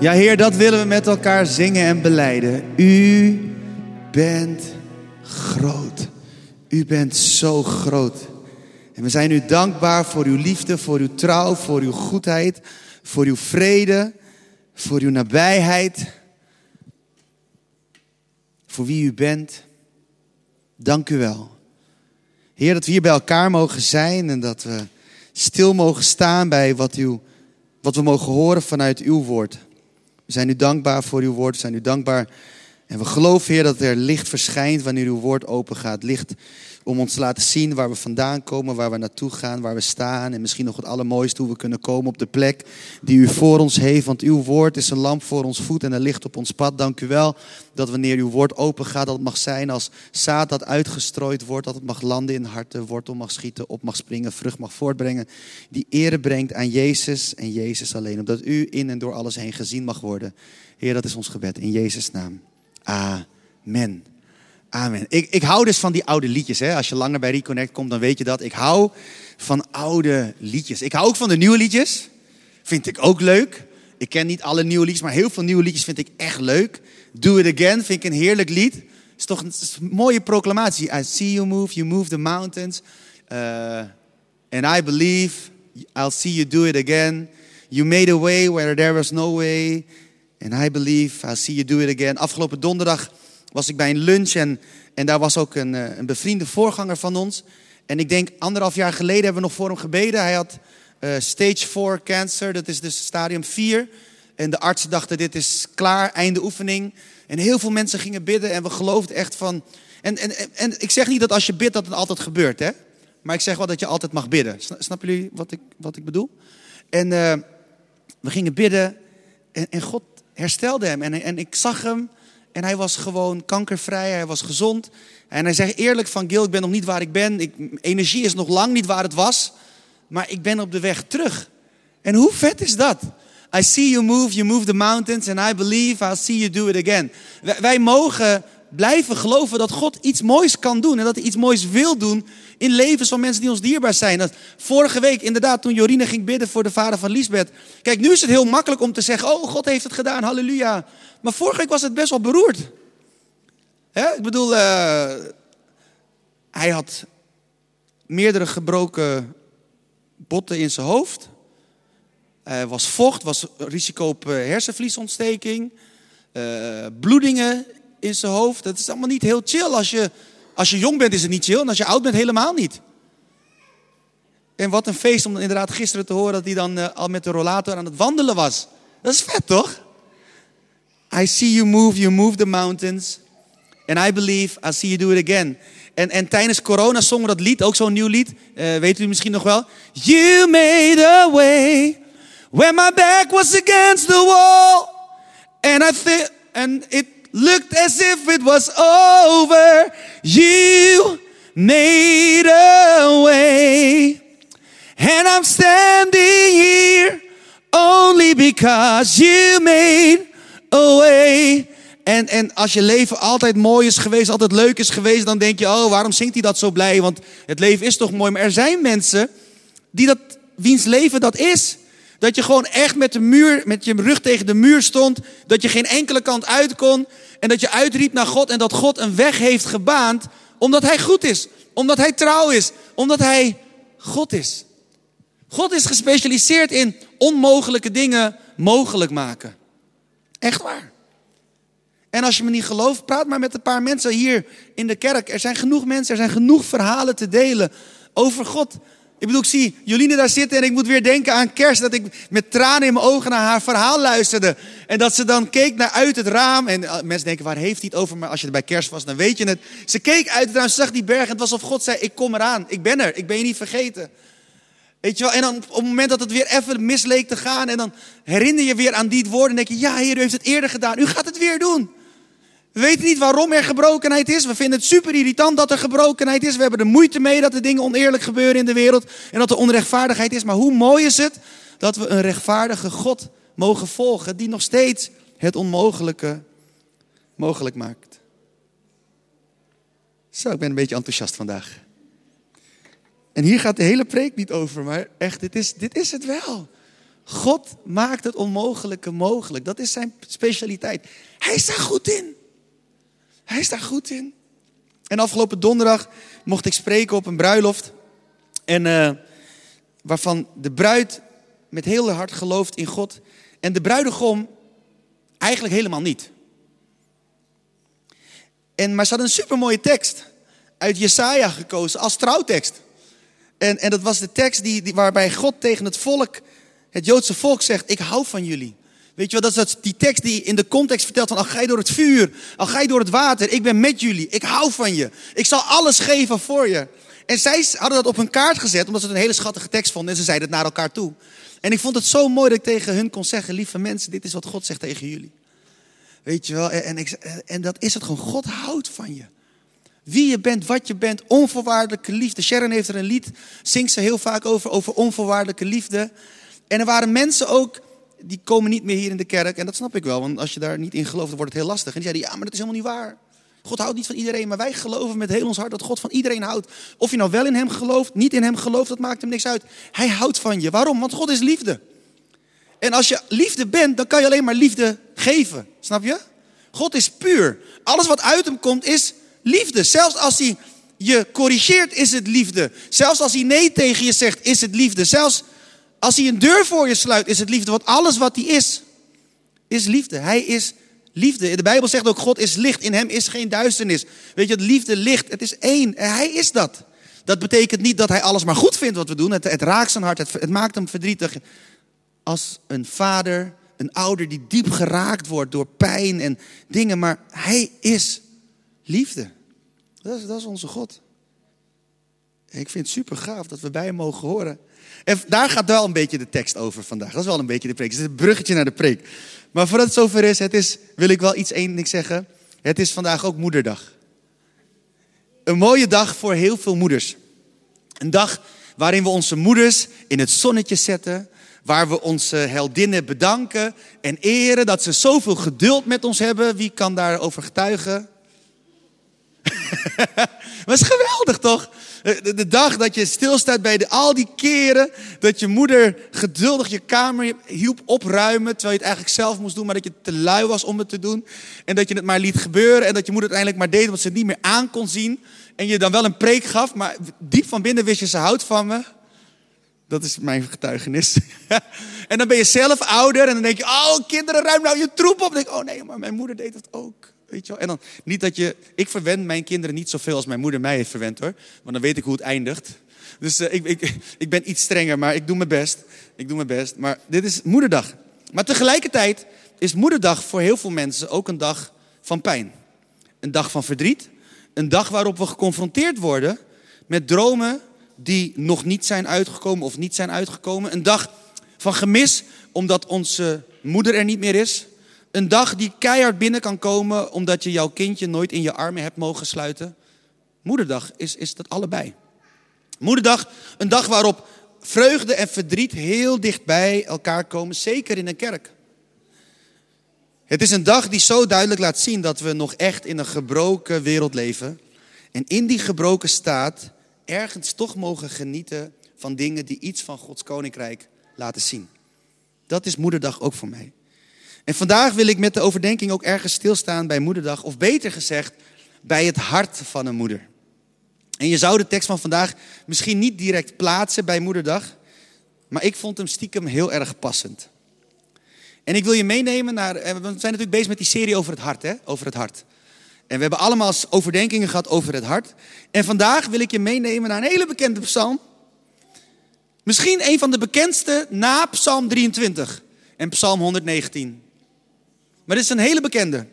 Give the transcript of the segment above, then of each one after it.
Ja, Heer, dat willen we met elkaar zingen en beleiden. U bent groot. U bent zo groot. En we zijn u dankbaar voor uw liefde, voor uw trouw, voor uw goedheid, voor uw vrede, voor uw nabijheid, voor wie u bent. Dank u wel. Heer, dat we hier bij elkaar mogen zijn en dat we stil mogen staan bij wat, u, wat we mogen horen vanuit uw woord. We zijn u dankbaar voor uw woord, we zijn u dankbaar en we geloven, Heer, dat er licht verschijnt wanneer uw woord open gaat. Licht om ons te laten zien waar we vandaan komen, waar we naartoe gaan, waar we staan. En misschien nog het allermooiste, hoe we kunnen komen op de plek die u voor ons heeft. Want uw woord is een lamp voor ons voet en een licht op ons pad. Dank u wel dat wanneer uw woord open gaat, dat het mag zijn als zaad dat uitgestrooid wordt. Dat het mag landen in harten, wortel mag schieten, op mag springen, vrucht mag voortbrengen. Die ere brengt aan Jezus en Jezus alleen. Omdat u in en door alles heen gezien mag worden. Heer, dat is ons gebed in Jezus' naam. Amen. Amen. Ik, ik hou dus van die oude liedjes. Hè? Als je langer bij Reconnect komt, dan weet je dat. Ik hou van oude liedjes. Ik hou ook van de nieuwe liedjes. Vind ik ook leuk. Ik ken niet alle nieuwe liedjes, maar heel veel nieuwe liedjes vind ik echt leuk. Do It Again vind ik een heerlijk lied. Is toch een mooie proclamatie. I see you move, you move the mountains. Uh, and I believe I'll see you do it again. You made a way where there was no way. And I believe I'll see you do it again. Afgelopen donderdag was ik bij een lunch en, en daar was ook een, eh, een bevriende voorganger van ons. En ik denk anderhalf jaar geleden hebben we nog voor hem gebeden. Hij had uh, stage 4 cancer, dat is dus stadium 4. En de artsen dachten dit is klaar, einde oefening. En heel veel mensen gingen bidden en we geloofden echt van... En, en, en ik zeg niet dat als je bidt dat het altijd gebeurt, hè. Maar ik zeg wel dat je altijd mag bidden. Snappen jullie wat ik, wat ik bedoel? En uh, we gingen bidden en, en God herstelde hem. En, en ik zag hem en hij was gewoon kankervrij, hij was gezond. En hij zegt eerlijk van Gil, ik ben nog niet waar ik ben. Ik, energie is nog lang niet waar het was. Maar ik ben op de weg terug. En hoe vet is dat? I see you move, you move the mountains and I believe I'll see you do it again. Wij, wij mogen blijven geloven dat God iets moois kan doen en dat hij iets moois wil doen in levens van mensen die ons dierbaar zijn. Dat vorige week, inderdaad, toen Jorine ging bidden voor de vader van Lisbeth. Kijk, nu is het heel makkelijk om te zeggen: Oh, God heeft het gedaan, halleluja. Maar vorige week was het best wel beroerd. Ik bedoel, uh, hij had meerdere gebroken botten in zijn hoofd. Er was vocht, was risico op eh, hersenvliesontsteking. Uh, bloedingen in zijn hoofd. Dat is allemaal niet heel chill. Als je, als je jong bent is het niet chill. En als je oud bent helemaal niet. En wat een feest om inderdaad gisteren te horen dat hij dan uh, al met de rollator aan het wandelen was. Dat is vet toch? I see you move, you move the mountains. And I believe I see you do it again. En, en tijdens corona zongen we dat lied, ook zo'n nieuw lied. Uh, weet u misschien nog wel? You made a way when my back was against the wall. And I think, and it looked as if it was over. You made a way. And I'm standing here only because you made a way. En, en als je leven altijd mooi is geweest, altijd leuk is geweest, dan denk je, oh, waarom zingt hij dat zo blij? Want het leven is toch mooi. Maar er zijn mensen die dat, wiens leven dat is. Dat je gewoon echt met, de muur, met je rug tegen de muur stond. Dat je geen enkele kant uit kon. En dat je uitriep naar God en dat God een weg heeft gebaand. Omdat Hij goed is. Omdat Hij trouw is. Omdat Hij God is. God is gespecialiseerd in onmogelijke dingen mogelijk maken. Echt waar. En als je me niet gelooft, praat maar met een paar mensen hier in de kerk. Er zijn genoeg mensen, er zijn genoeg verhalen te delen over God. Ik bedoel, ik zie Joline daar zitten en ik moet weer denken aan kerst. Dat ik met tranen in mijn ogen naar haar verhaal luisterde. En dat ze dan keek naar uit het raam. En uh, mensen denken, waar heeft hij het over? Maar als je er bij kerst was, dan weet je het. Ze keek uit het raam, ze zag die berg. En het was of God zei, ik kom eraan. Ik ben er. Ik ben je niet vergeten. Weet je wel? En dan op het moment dat het weer even misleek te gaan. En dan herinner je weer aan die woorden. En denk je, ja heer, u heeft het eerder gedaan. U gaat het weer doen. We weten niet waarom er gebrokenheid is. We vinden het super irritant dat er gebrokenheid is. We hebben er moeite mee dat er dingen oneerlijk gebeuren in de wereld. En dat er onrechtvaardigheid is. Maar hoe mooi is het dat we een rechtvaardige God mogen volgen. Die nog steeds het onmogelijke mogelijk maakt. Zo, ik ben een beetje enthousiast vandaag. En hier gaat de hele preek niet over. Maar echt, dit is, dit is het wel. God maakt het onmogelijke mogelijk. Dat is zijn specialiteit. Hij is daar goed in. Hij is daar goed in. En afgelopen donderdag mocht ik spreken op een bruiloft. En uh, waarvan de bruid met heel hart gelooft in God. En de bruidegom eigenlijk helemaal niet. En, maar ze had een supermooie tekst uit Jesaja gekozen als trouwtekst. En, en dat was de tekst die, waarbij God tegen het volk, het Joodse volk zegt, ik hou van jullie. Weet je wel, dat is die tekst die in de context vertelt van, al ga je door het vuur, al ga je door het water, ik ben met jullie, ik hou van je. Ik zal alles geven voor je. En zij hadden dat op hun kaart gezet, omdat ze het een hele schattige tekst vonden en ze zeiden het naar elkaar toe. En ik vond het zo mooi dat ik tegen hun kon zeggen, lieve mensen, dit is wat God zegt tegen jullie. Weet je wel, en, ik, en dat is het gewoon, God houdt van je. Wie je bent, wat je bent, onvoorwaardelijke liefde. Sharon heeft er een lied, zingt ze heel vaak over, over onvoorwaardelijke liefde. En er waren mensen ook, die komen niet meer hier in de kerk. En dat snap ik wel, want als je daar niet in gelooft, dan wordt het heel lastig. En die zeiden, ja, maar dat is helemaal niet waar. God houdt niet van iedereen, maar wij geloven met heel ons hart dat God van iedereen houdt. Of je nou wel in hem gelooft, niet in hem gelooft, dat maakt hem niks uit. Hij houdt van je. Waarom? Want God is liefde. En als je liefde bent, dan kan je alleen maar liefde geven. Snap je? God is puur. Alles wat uit hem komt is liefde. Zelfs als hij je corrigeert, is het liefde. Zelfs als hij nee tegen je zegt, is het liefde. Zelfs als hij een deur voor je sluit, is het liefde. Want alles wat hij is, is liefde. Hij is liefde. De Bijbel zegt ook, God is licht. In hem is geen duisternis. Weet je, liefde, licht, het is één. En hij is dat. Dat betekent niet dat hij alles maar goed vindt wat we doen. Het, raakt zijn hart, het, het maakt hem verdrietig. Als een vader, een ouder die diep geraakt wordt door pijn en dingen. Maar hij is liefde. Dat is, dat is onze God. ik vind het super gaaf dat we bij hem mogen horen. En daar gaat wel een beetje de tekst over vandaag. Dat is wel een beetje de preek. Het is een bruggetje naar de preek. Maar voordat het zover is, het is, wil ik wel iets één ding zeggen. Het is vandaag ook moederdag. Een mooie dag voor heel veel moeders. Een dag waarin we onze moeders in het zonnetje zetten. Waar we onze heldinnen bedanken en eren dat ze zoveel geduld met ons hebben. Wie kan daarover getuigen? maar het is geweldig toch? De, dag dat je stilstaat bij de, al die keren dat je moeder geduldig je kamer hielp opruimen. Terwijl je het eigenlijk zelf moest doen, maar dat je te lui was om het te doen. En dat je het maar liet gebeuren en dat je moeder het uiteindelijk maar deed omdat ze het niet meer aan kon zien. En je dan wel een preek gaf, maar diep van binnen wist je ze houdt van me. Dat is mijn getuigenis. en dan ben je zelf ouder en dan denk je, oh kinderen ruim nou je troep op. Dan denk ik, oh nee, maar mijn moeder deed het ook. En dan niet dat je. Ik verwend mijn kinderen niet zoveel als mijn moeder mij heeft verwend hoor. Want dan weet ik hoe het eindigt. Dus uh, ik, ik, ik ben iets strenger, maar ik doe mijn best. Ik doe mijn best. Maar dit is moederdag. Maar tegelijkertijd is moederdag voor heel veel mensen ook een dag van pijn. Een dag van verdriet. Een dag waarop we geconfronteerd worden met dromen die nog niet zijn uitgekomen of niet zijn uitgekomen. Een dag van gemis omdat onze moeder er niet meer is. Een dag die keihard binnen kan komen omdat je jouw kindje nooit in je armen hebt mogen sluiten. Moederdag is, is dat allebei. Moederdag, een dag waarop vreugde en verdriet heel dicht bij elkaar komen, zeker in een kerk. Het is een dag die zo duidelijk laat zien dat we nog echt in een gebroken wereld leven. En in die gebroken staat ergens toch mogen genieten van dingen die iets van Gods koninkrijk laten zien. Dat is moederdag ook voor mij. En vandaag wil ik met de overdenking ook ergens stilstaan bij moederdag, of beter gezegd, bij het hart van een moeder. En je zou de tekst van vandaag misschien niet direct plaatsen bij moederdag, maar ik vond hem stiekem heel erg passend. En ik wil je meenemen naar, eh, we zijn natuurlijk bezig met die serie over het hart, hè? over het hart. En we hebben allemaal overdenkingen gehad over het hart. En vandaag wil ik je meenemen naar een hele bekende psalm. Misschien een van de bekendste na Psalm 23 en Psalm 119. Maar dit is een hele bekende.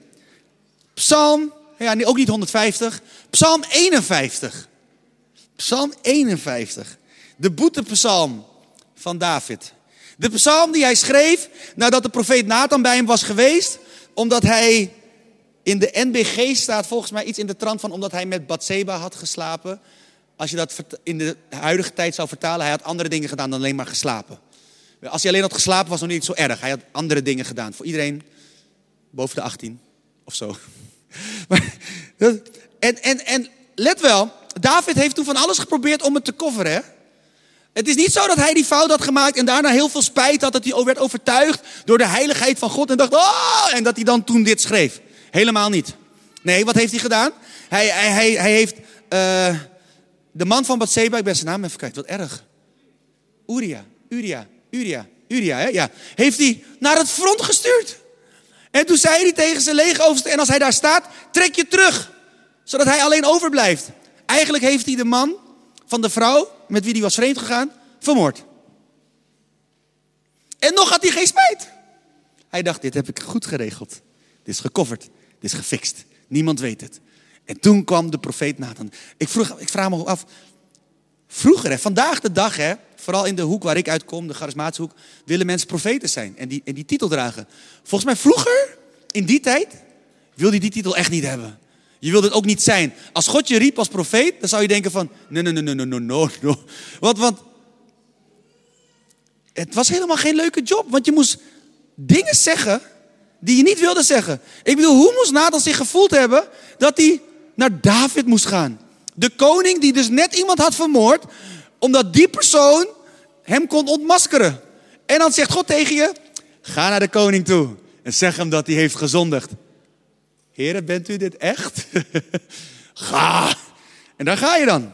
Psalm, ja, ook niet 150, Psalm 51. Psalm 51. De boetepsalm van David. De psalm die hij schreef nadat de profeet Nathan bij hem was geweest, omdat hij in de NBG staat volgens mij iets in de trant van omdat hij met Bathseba had geslapen. Als je dat in de huidige tijd zou vertalen, hij had andere dingen gedaan dan alleen maar geslapen. Als hij alleen had geslapen was nog niet zo erg. Hij had andere dingen gedaan. Voor iedereen boven de 18 of zo. en, en, en let wel, David heeft toen van alles geprobeerd om het te coveren. Het is niet zo dat hij die fout had gemaakt en daarna heel veel spijt had dat hij werd overtuigd door de heiligheid van God en dacht, oh, en dat hij dan toen dit schreef. Helemaal niet. Nee, wat heeft hij gedaan? Hij, hij, hij, hij heeft uh, de man van Bathseba, ik ben zijn naam even kijken, wat erg. Uria, Uria, Uria, Uria, ja. Heeft hij naar het front gestuurd. En toen zei hij tegen zijn legeroverste, en als hij daar staat, trek je terug. Zodat hij alleen overblijft. Eigenlijk heeft hij de man van de vrouw met wie hij was vreemd gegaan, vermoord. En nog had hij geen spijt. Hij dacht, dit heb ik goed geregeld. Dit is gecoverd. Dit is gefixt. Niemand weet het. En toen kwam de profeet Nathan. Ik, vroeg, ik vraag me af. Vroeger, vandaag de dag, hè, vooral in de hoek waar ik uitkom, de charismatische hoek, willen mensen profeten zijn en die, en die titel dragen. Volgens mij vroeger, in die tijd, wilde je die titel echt niet hebben. Je wilde het ook niet zijn. Als God je riep als profeet, dan zou je denken van, nee, nee, nee, nee, nee, nee, nee. Want, want het was helemaal geen leuke job, want je moest dingen zeggen die je niet wilde zeggen. Ik bedoel, hoe moest Nathan zich gevoeld hebben dat hij naar David moest gaan? De koning die dus net iemand had vermoord, omdat die persoon hem kon ontmaskeren. En dan zegt God tegen je, ga naar de koning toe en zeg hem dat hij heeft gezondigd. Heren, bent u dit echt? ga. En daar ga je dan.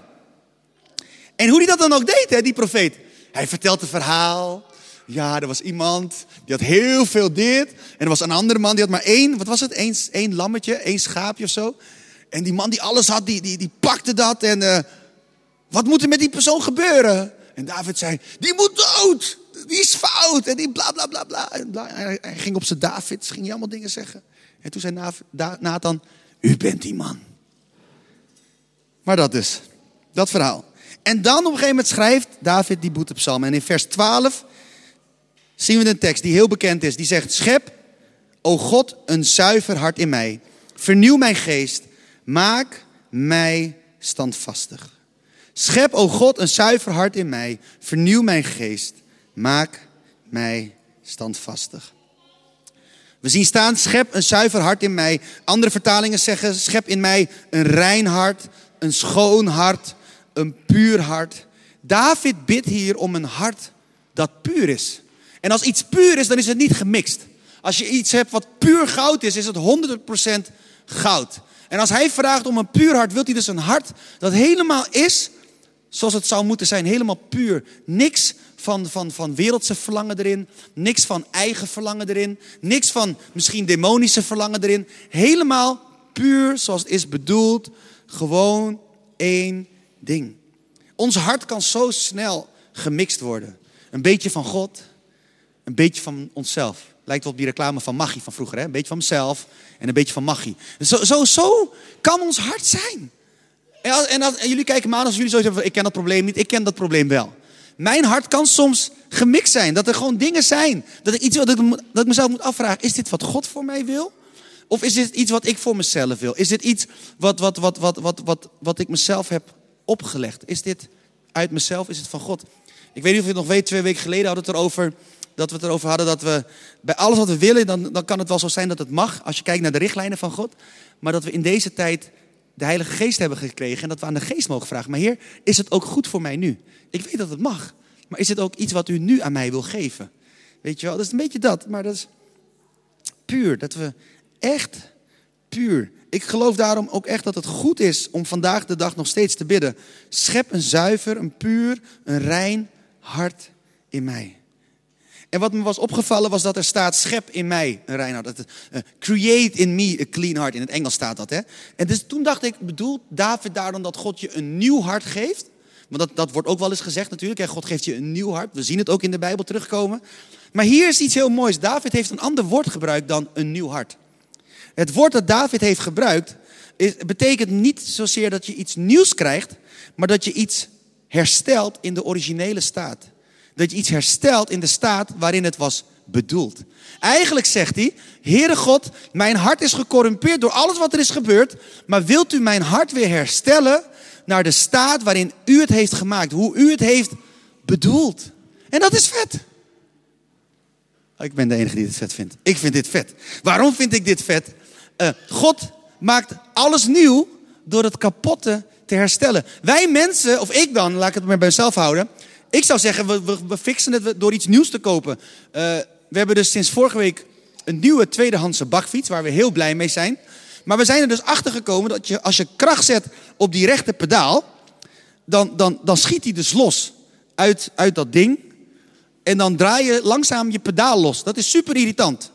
En hoe hij dat dan ook deed, hè, die profeet. Hij vertelt het verhaal. Ja, er was iemand die had heel veel dit. En er was een andere man die had maar één, wat was het? Eén, lammetje, één schaapje of zo. En die man die alles had, die, die, die pakte dat. En uh, wat moet er met die persoon gebeuren? En David zei, die moet dood. Die is fout. En die bla bla bla bla. En hij ging op zijn David, ging hij allemaal dingen zeggen. En toen zei Nathan, u bent die man. Maar dat dus, dat verhaal. En dan op een gegeven moment schrijft David die boetepsalm. En in vers 12 zien we een tekst die heel bekend is. Die zegt, schep, o God, een zuiver hart in mij. Vernieuw mijn geest. Maak mij standvastig. Schep, o God, een zuiver hart in mij. Vernieuw mijn geest. Maak mij standvastig. We zien staan, schep een zuiver hart in mij. Andere vertalingen zeggen, schep in mij een rein hart, een schoon hart, een puur hart. David bidt hier om een hart dat puur is. En als iets puur is, dan is het niet gemixt. Als je iets hebt wat puur goud is, is het 100% goud. En als hij vraagt om een puur hart, wil hij dus een hart dat helemaal is zoals het zou moeten zijn. Helemaal puur. Niks van, van, van wereldse verlangen erin. Niks van eigen verlangen erin. Niks van misschien demonische verlangen erin. Helemaal puur zoals het is bedoeld. Gewoon één ding. Ons hart kan zo snel gemixt worden. Een beetje van God, een beetje van onszelf. Lijkt wel op die reclame van Maggie van vroeger. Hè? Een beetje van mezelf en een beetje van Maggie. Zo, zo, zo kan ons hart zijn. En, en, jullie kijken me aan als jullie zo zeggen van ik ken dat probleem niet. Ik ken dat probleem wel. Mijn hart kan soms gemixt zijn. Dat er gewoon dingen zijn. Dat ik iets dat dat ik mezelf moet afvragen. Is dit wat God voor mij wil? Of is dit iets wat ik voor mezelf wil? Is dit iets wat, wat, wat, wat, wat, wat, wat ik mezelf heb opgelegd? Is dit uit mezelf? Is het van God? Ik weet niet of je het nog weet, twee weken geleden hadden we het erover dat we het erover hadden dat we bij alles wat we willen, dan, dan kan het wel zo zijn dat het mag, als je kijkt naar de richtlijnen van God. Maar dat we in deze tijd de Heilige Geest hebben gekregen en dat we aan de Geest mogen vragen. Maar Heer, is het ook goed voor mij nu? Ik weet dat het mag, maar is het ook iets wat u nu aan mij wil geven? Weet je wel, dat is een beetje dat, maar dat is puur. Dat we echt puur. Ik geloof daarom ook echt dat het goed is om vandaag de dag nog steeds te bidden. Schep een zuiver, een puur, een rein hart in mij. En wat me was opgevallen was dat er staat, schep in mij een rein hart. Uh, create in me a clean heart. In het Engels staat dat. Hè? En dus toen dacht ik, bedoelt David daar dan dat God je een nieuw hart geeft? Want dat, dat wordt ook wel eens gezegd natuurlijk. Hè? God geeft je een nieuw hart. We zien het ook in de Bijbel terugkomen. Maar hier is iets heel moois. David heeft een ander woord gebruikt dan een nieuw hart. Het woord dat David heeft gebruikt, is, betekent niet zozeer dat je iets nieuws krijgt, maar dat je iets herstelt in de originele staat dat je iets herstelt in de staat waarin het was bedoeld. Eigenlijk zegt hij, Heere God, mijn hart is gecorrumpeerd door alles wat er is gebeurd, maar wilt u mijn hart weer herstellen naar de staat waarin u het heeft gemaakt, hoe u het heeft bedoeld. En dat is vet. Ik ben de enige die dit vet vindt. Ik vind dit vet. Waarom vind ik dit vet? Uh, God maakt alles nieuw door het kapotte te herstellen. Wij mensen, of ik dan, laat ik het maar bij mezelf houden. Ik zou zeggen, we, fixen het door iets nieuws te kopen. Eh, we hebben dus sinds vorige week een nieuwe tweedehandse bakfiets, waar we heel blij mee zijn. Maar we zijn er dus achter gekomen dat je, als je kracht zet op die rechte pedaal, dan, dan, dan schiet hij dus los uit, uit dat ding. En dan draai je langzaam je pedaal los. Dat is super irritant.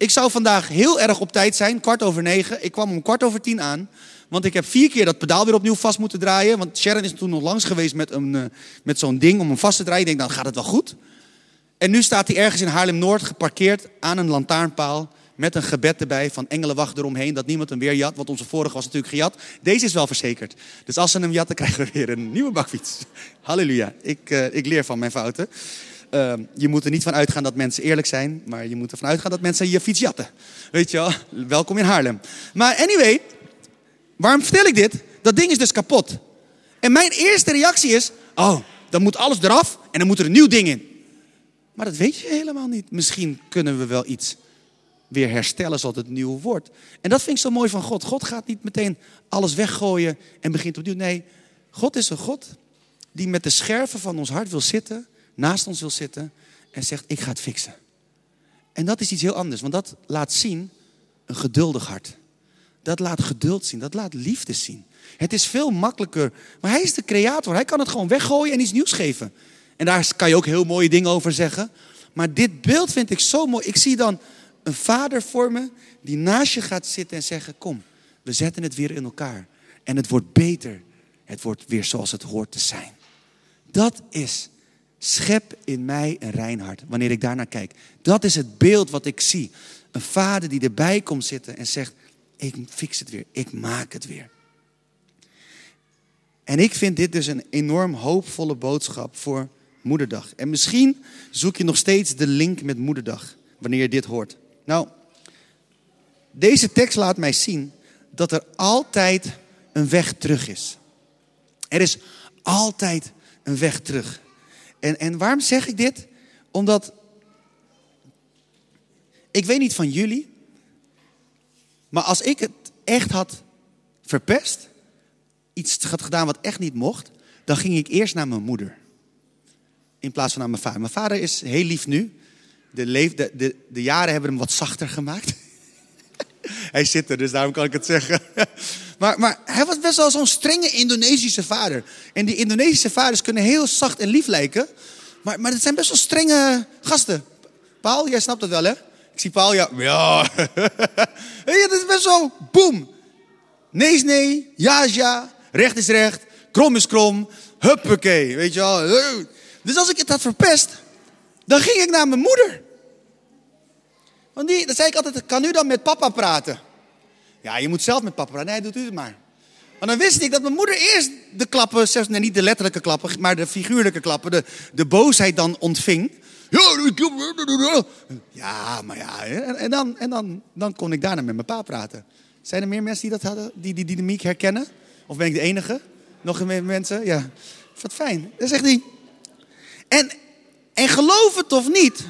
Ik zou vandaag heel erg op tijd zijn, kwart over negen. Ik kwam om kwart over tien aan. Want ik heb vier keer dat pedaal weer opnieuw vast moeten draaien. Want Sharon is toen nog langs geweest met, een, uh, met zo'n ding om hem vast te draaien. Ik denk, dan gaat het wel goed. En nu staat hij ergens in Haarlem-Noord geparkeerd aan een lantaarnpaal. Met een gebed erbij van engelenwacht eromheen. Dat niemand hem weer jat. Want onze vorige was natuurlijk gejat. Deze is wel verzekerd. Dus als ze hem jatten, krijgen we weer een nieuwe bakfiets. Halleluja. Ik, uh, ik leer van mijn fouten. Uh, je moet er niet van uitgaan dat mensen eerlijk zijn. Maar je moet ervan uitgaan dat mensen je fiets jatten. Weet je wel? Welkom in Haarlem. Maar anyway. Waarom vertel ik dit? Dat ding is dus kapot. En mijn eerste reactie is: Oh, dan moet alles eraf en dan moet er een nieuw ding in. Maar dat weet je helemaal niet. Misschien kunnen we wel iets weer herstellen zodat het nieuw wordt. En dat vind ik zo mooi van God. God gaat niet meteen alles weggooien en begint opnieuw. Nee, God is een God die met de scherven van ons hart wil zitten, naast ons wil zitten en zegt: Ik ga het fixen. En dat is iets heel anders, want dat laat zien een geduldig hart. Dat laat geduld zien, dat laat liefde zien. Het is veel makkelijker, maar hij is de creator. Hij kan het gewoon weggooien en iets nieuws geven. En daar kan je ook heel mooie dingen over zeggen. Maar dit beeld vind ik zo mooi. Ik zie dan een vader voor me die naast je gaat zitten en zeggen: Kom, we zetten het weer in elkaar. En het wordt beter. Het wordt weer zoals het hoort te zijn. Dat is schep in mij een rein hart. Wanneer ik daarnaar kijk. Dat is het beeld wat ik zie. Een vader die erbij komt zitten en zegt: Ik fix het weer. Ik maak het weer. En ik vind dit dus een enorm hoopvolle boodschap voor Moederdag. En misschien zoek je nog steeds de link met Moederdag wanneer je dit hoort. Nou, deze tekst laat mij zien dat er altijd een weg terug is. Er is altijd een weg terug. En, en waarom zeg ik dit? Omdat ik weet niet van jullie, maar als ik het echt had verpest, iets had gedaan wat echt niet mocht, dan ging ik eerst naar mijn moeder. In plaats van naar mijn vader. Mijn vader is heel lief nu. De, leef, de, de, de jaren hebben hem wat zachter gemaakt. hij zit er, dus daarom kan ik het zeggen. Maar, maar hij was best wel zo'n strenge Indonesische vader. En die Indonesische vaders kunnen heel zacht en lief lijken. Maar, maar het zijn best wel strenge gasten. Paul, jij snapt het wel, hè? Ik zie Paul, ja. Ja. het is best zo, boem. Nee is nee, ja is ja, recht is recht, krom is krom. Huppakee, weet je wel. Dus als ik het had verpest, dan ging ik naar mijn moeder. Want die, dan zei ik altijd, kan u dan met papa praten? Ja, je moet zelf met papa praten. Nee, doet u het maar. Maar dan wist ik dat mijn moeder eerst de klappen, nee, niet de letterlijke klappen, maar de figuurlijke klappen, de, de boosheid dan ontving. Ja, maar ja, en, dan, en dan, dan kon ik daarna met mijn pa praten. Zijn er meer mensen die dat hadden, die die dynamiek herkennen? Of ben ik de enige? Nog meer mensen? Ja. Wat fijn. Dat zegt hij. En, en geloof het of niet.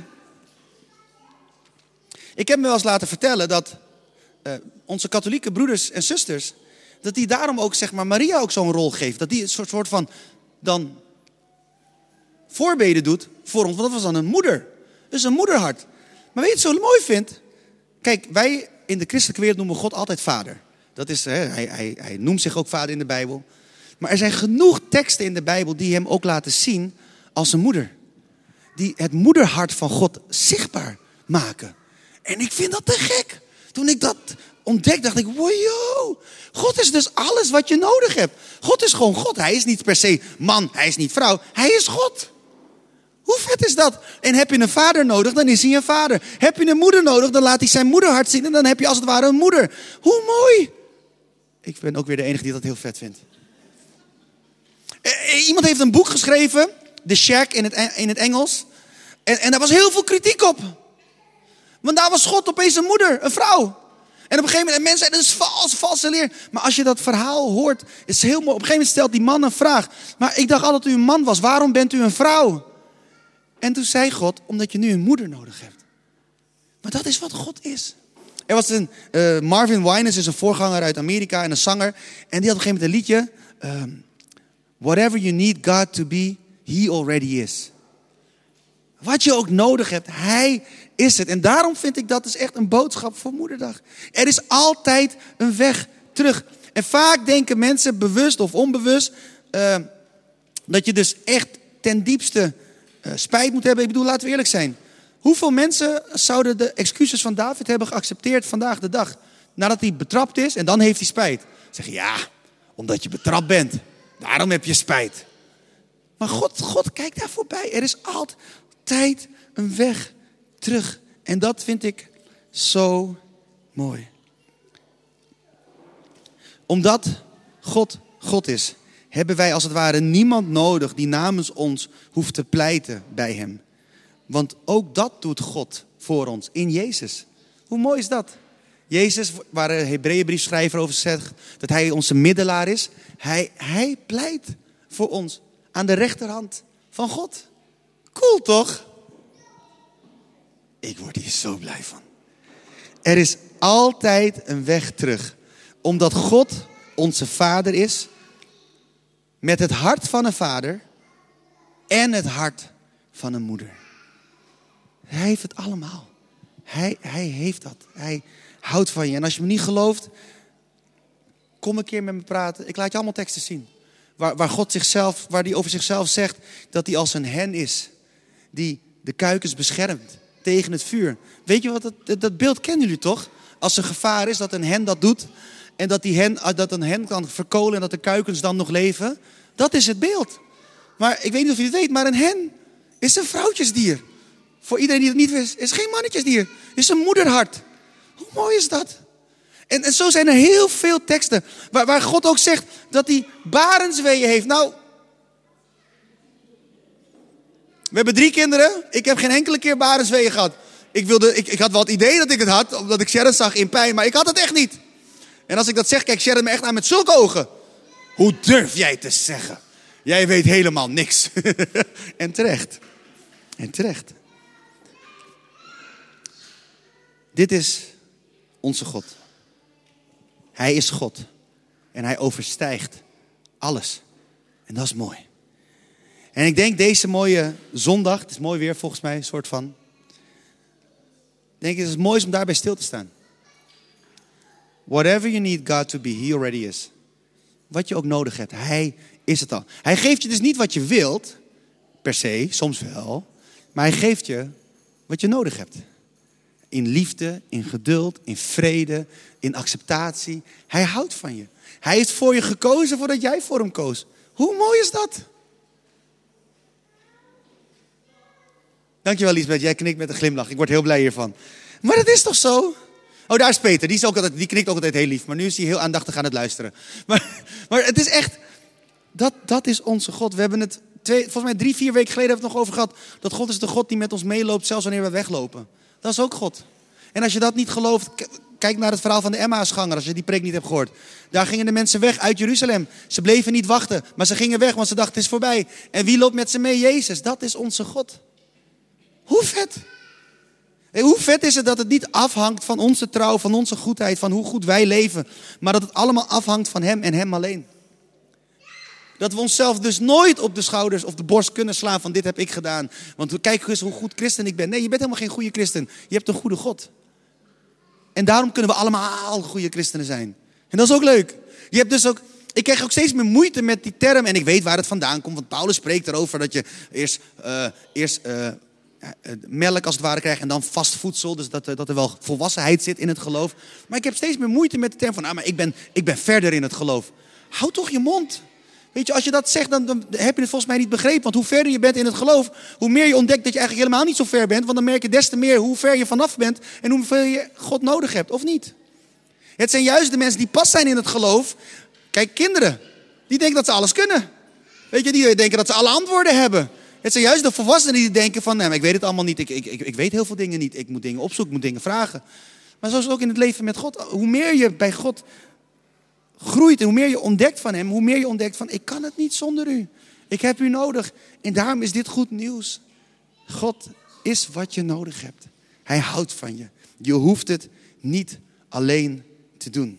Ik heb me wel eens laten vertellen dat uh, onze katholieke broeders en zusters, dat die daarom ook, zeg maar, Maria ook zo'n rol geeft. Dat die een soort, soort van dan voorbeden doet voor ons. Want dat was dan een moeder. Dus een moederhart. Maar weet je wat zo mooi vind? Kijk, wij in de christelijke wereld noemen God altijd vader. Dat is, hè, hij, hij, hij noemt zich ook vader in de Bijbel. Maar er zijn genoeg teksten in de Bijbel die hem ook laten zien als een moeder. Die het moederhart van God zichtbaar maken. En ik vind dat te gek. Toen ik dat ontdekte, dacht ik, wow, God is dus alles wat je nodig hebt. God is gewoon God. Hij is niet per se man, hij is niet vrouw. Hij is God. Hoe vet is dat? En heb je een vader nodig, dan is hij een vader. Heb je een moeder nodig, dan laat hij zijn moederhart zien en dan heb je als het ware een moeder. Hoe mooi! Ik ben ook weer de enige die dat heel vet vindt. Eh, eh, iemand heeft een boek geschreven, The Shack in het, in het Engels. En, en daar was heel veel kritiek op. Want daar was God opeens een moeder, een vrouw. En op een gegeven moment, mensen zeiden, dat is vals, valse leer. Maar als je dat verhaal hoort, is heel mooi. Op een gegeven moment stelt die man een vraag. Maar ik dacht altijd dat u een man was. Waarom bent u een vrouw? En toen zei God, omdat je nu een moeder nodig hebt. Maar dat is wat God is. Er was een, uh, Marvin Winans is een voorganger uit Amerika en een zanger. En die had op een gegeven moment een liedje. Um, Whatever you need God to be, he already is. Wat je ook nodig hebt, hij is het. En daarom vind ik dat is echt een boodschap voor moederdag. Er is altijd een weg terug. En vaak denken mensen bewust of onbewust uh, dat je dus echt ten diepste uh, spijt moet hebben. Ik bedoel, laten we eerlijk zijn. Hoeveel mensen zouden de excuses van David hebben geaccepteerd vandaag de dag? Nadat hij betrapt is en dan heeft hij spijt. Zeg ja, omdat je betrapt bent. Daarom heb je spijt. Maar God, God kijkt daar voorbij. Er is altijd een weg terug. En dat vind ik zo mooi. Omdat God God is, hebben wij als het ware niemand nodig die namens ons hoeft te pleiten bij Hem. Want ook dat doet God voor ons in Jezus. Hoe mooi is dat? Jezus, waar de Hebreeënbriefschrijver over zegt dat hij onze middelaar is, hij, hij pleit voor ons aan de rechterhand van God. Cool toch? Ik word hier zo blij van. Er is altijd een weg terug. Omdat God onze vader is. Met het hart van een vader. En het hart van een moeder. Hij heeft het allemaal. Hij, hij heeft dat. Hij houdt van je. En als je me niet gelooft, kom een keer met me praten. Ik laat je allemaal teksten zien. Waar, waar God zichzelf, waar hij over zichzelf zegt dat hij als een hen is. Die de kuikens beschermt tegen het vuur. Weet je wat, dat, dat beeld kennen jullie toch? Als er gevaar is dat een hen dat doet. En dat, die hen, dat een hen kan verkolen en dat de kuikens dan nog leven. Dat is het beeld. Maar ik weet niet of je het weet, maar een hen is een vrouwtjesdier. Voor iedereen die het niet wist, is geen mannetjesdier. Is een moederhart. Hoe mooi is dat? En, en zo zijn er heel veel teksten waar, waar God ook zegt dat hij barensweeën heeft. Nou, we hebben drie kinderen. Ik heb geen enkele keer barensweeën gehad. Ik, wilde, ik, ik had wel het idee dat ik het had, omdat ik Sharon zag in pijn, maar ik had het echt niet. En als ik dat zeg, kijkt Sharon me echt aan met zulke ogen. Hoe durf jij te zeggen? Jij weet helemaal niks. en terecht. En terecht. Dit is onze God. Hij is God. En hij overstijgt alles. En dat is mooi. En ik denk deze mooie zondag, het is mooi weer volgens mij, een soort van. Denk ik, het is mooi om daarbij stil te staan. Whatever you need God to be, He already is. Wat je ook nodig hebt, Hij is het al. Hij geeft je dus niet wat je wilt, per se, soms wel. Maar Hij geeft je wat je nodig hebt. In liefde, in geduld, in vrede, in acceptatie. Hij houdt van je. Hij heeft voor je gekozen voordat jij voor hem koos. Hoe mooi is dat? Dankjewel Lisbeth, jij knikt met een glimlach. Ik word heel blij hiervan. Maar dat is toch zo? Oh, daar is Peter. Die, is ook altijd, die knikt ook altijd heel lief. Maar nu is hij heel aandachtig aan het luisteren. Maar, maar het is echt... Dat, dat is onze God. We hebben het twee, volgens mij drie, vier weken geleden hebben we het nog over gehad. Dat God is de God die met ons meeloopt, zelfs wanneer we weglopen. Dat is ook God. En als je dat niet gelooft, kijk naar het verhaal van de Emmausganger, als je die preek niet hebt gehoord. Daar gingen de mensen weg uit Jeruzalem. Ze bleven niet wachten, maar ze gingen weg, want ze dachten het is voorbij. En wie loopt met ze mee? Jezus. Dat is onze God. Hoe vet. hoe vet is het dat het niet afhangt van onze trouw, van onze goedheid, van hoe goed wij leven. Maar dat het allemaal afhangt van Hem en Hem alleen. Dat we onszelf dus nooit op de schouders of de borst kunnen slaan van dit heb ik gedaan. Want kijk eens hoe goed christen ik ben. Nee, je bent helemaal geen goede christen. Je hebt een goede God. En daarom kunnen we allemaal goede christenen zijn. En dat is ook leuk. Je hebt dus ook, ik krijg ook steeds meer moeite met die term. En ik weet waar het vandaan komt. Want Paulus spreekt erover dat je eerst, uh, eerst uh, melk als het ware krijgt en dan vast voedsel. Dus dat, dat er wel volwassenheid zit in het geloof. Maar ik heb steeds meer moeite met de term van, ah, maar ik ben, ik ben verder in het geloof. Hou toch je mond. Weet je, als je dat zegt, dan, dan, heb je het volgens mij niet begrepen. Want hoe verder je bent in het geloof, hoe meer je ontdekt dat je eigenlijk helemaal niet zo ver bent. Want dan merk je des te meer hoe ver je vanaf bent en hoeveel je God nodig hebt, of niet? Het zijn juist de mensen die pas zijn in het geloof. Kijk, kinderen, die denken dat ze alles kunnen. Weet je, die denken dat ze alle antwoorden hebben. Het zijn juist de volwassenen die denken van, nee, ik weet het allemaal niet. Ik, ik, ik, ik weet heel veel dingen niet. Ik moet dingen opzoeken, ik moet dingen vragen. Maar zoals ook in het leven met God. Hoe meer je bij God groeit en hoe meer je ontdekt van Hem, hoe meer je ontdekt van, ik kan het niet zonder U. Ik heb U nodig. En daarom is dit goed nieuws. God is wat je nodig hebt. Hij houdt van je. Je hoeft het niet alleen te doen.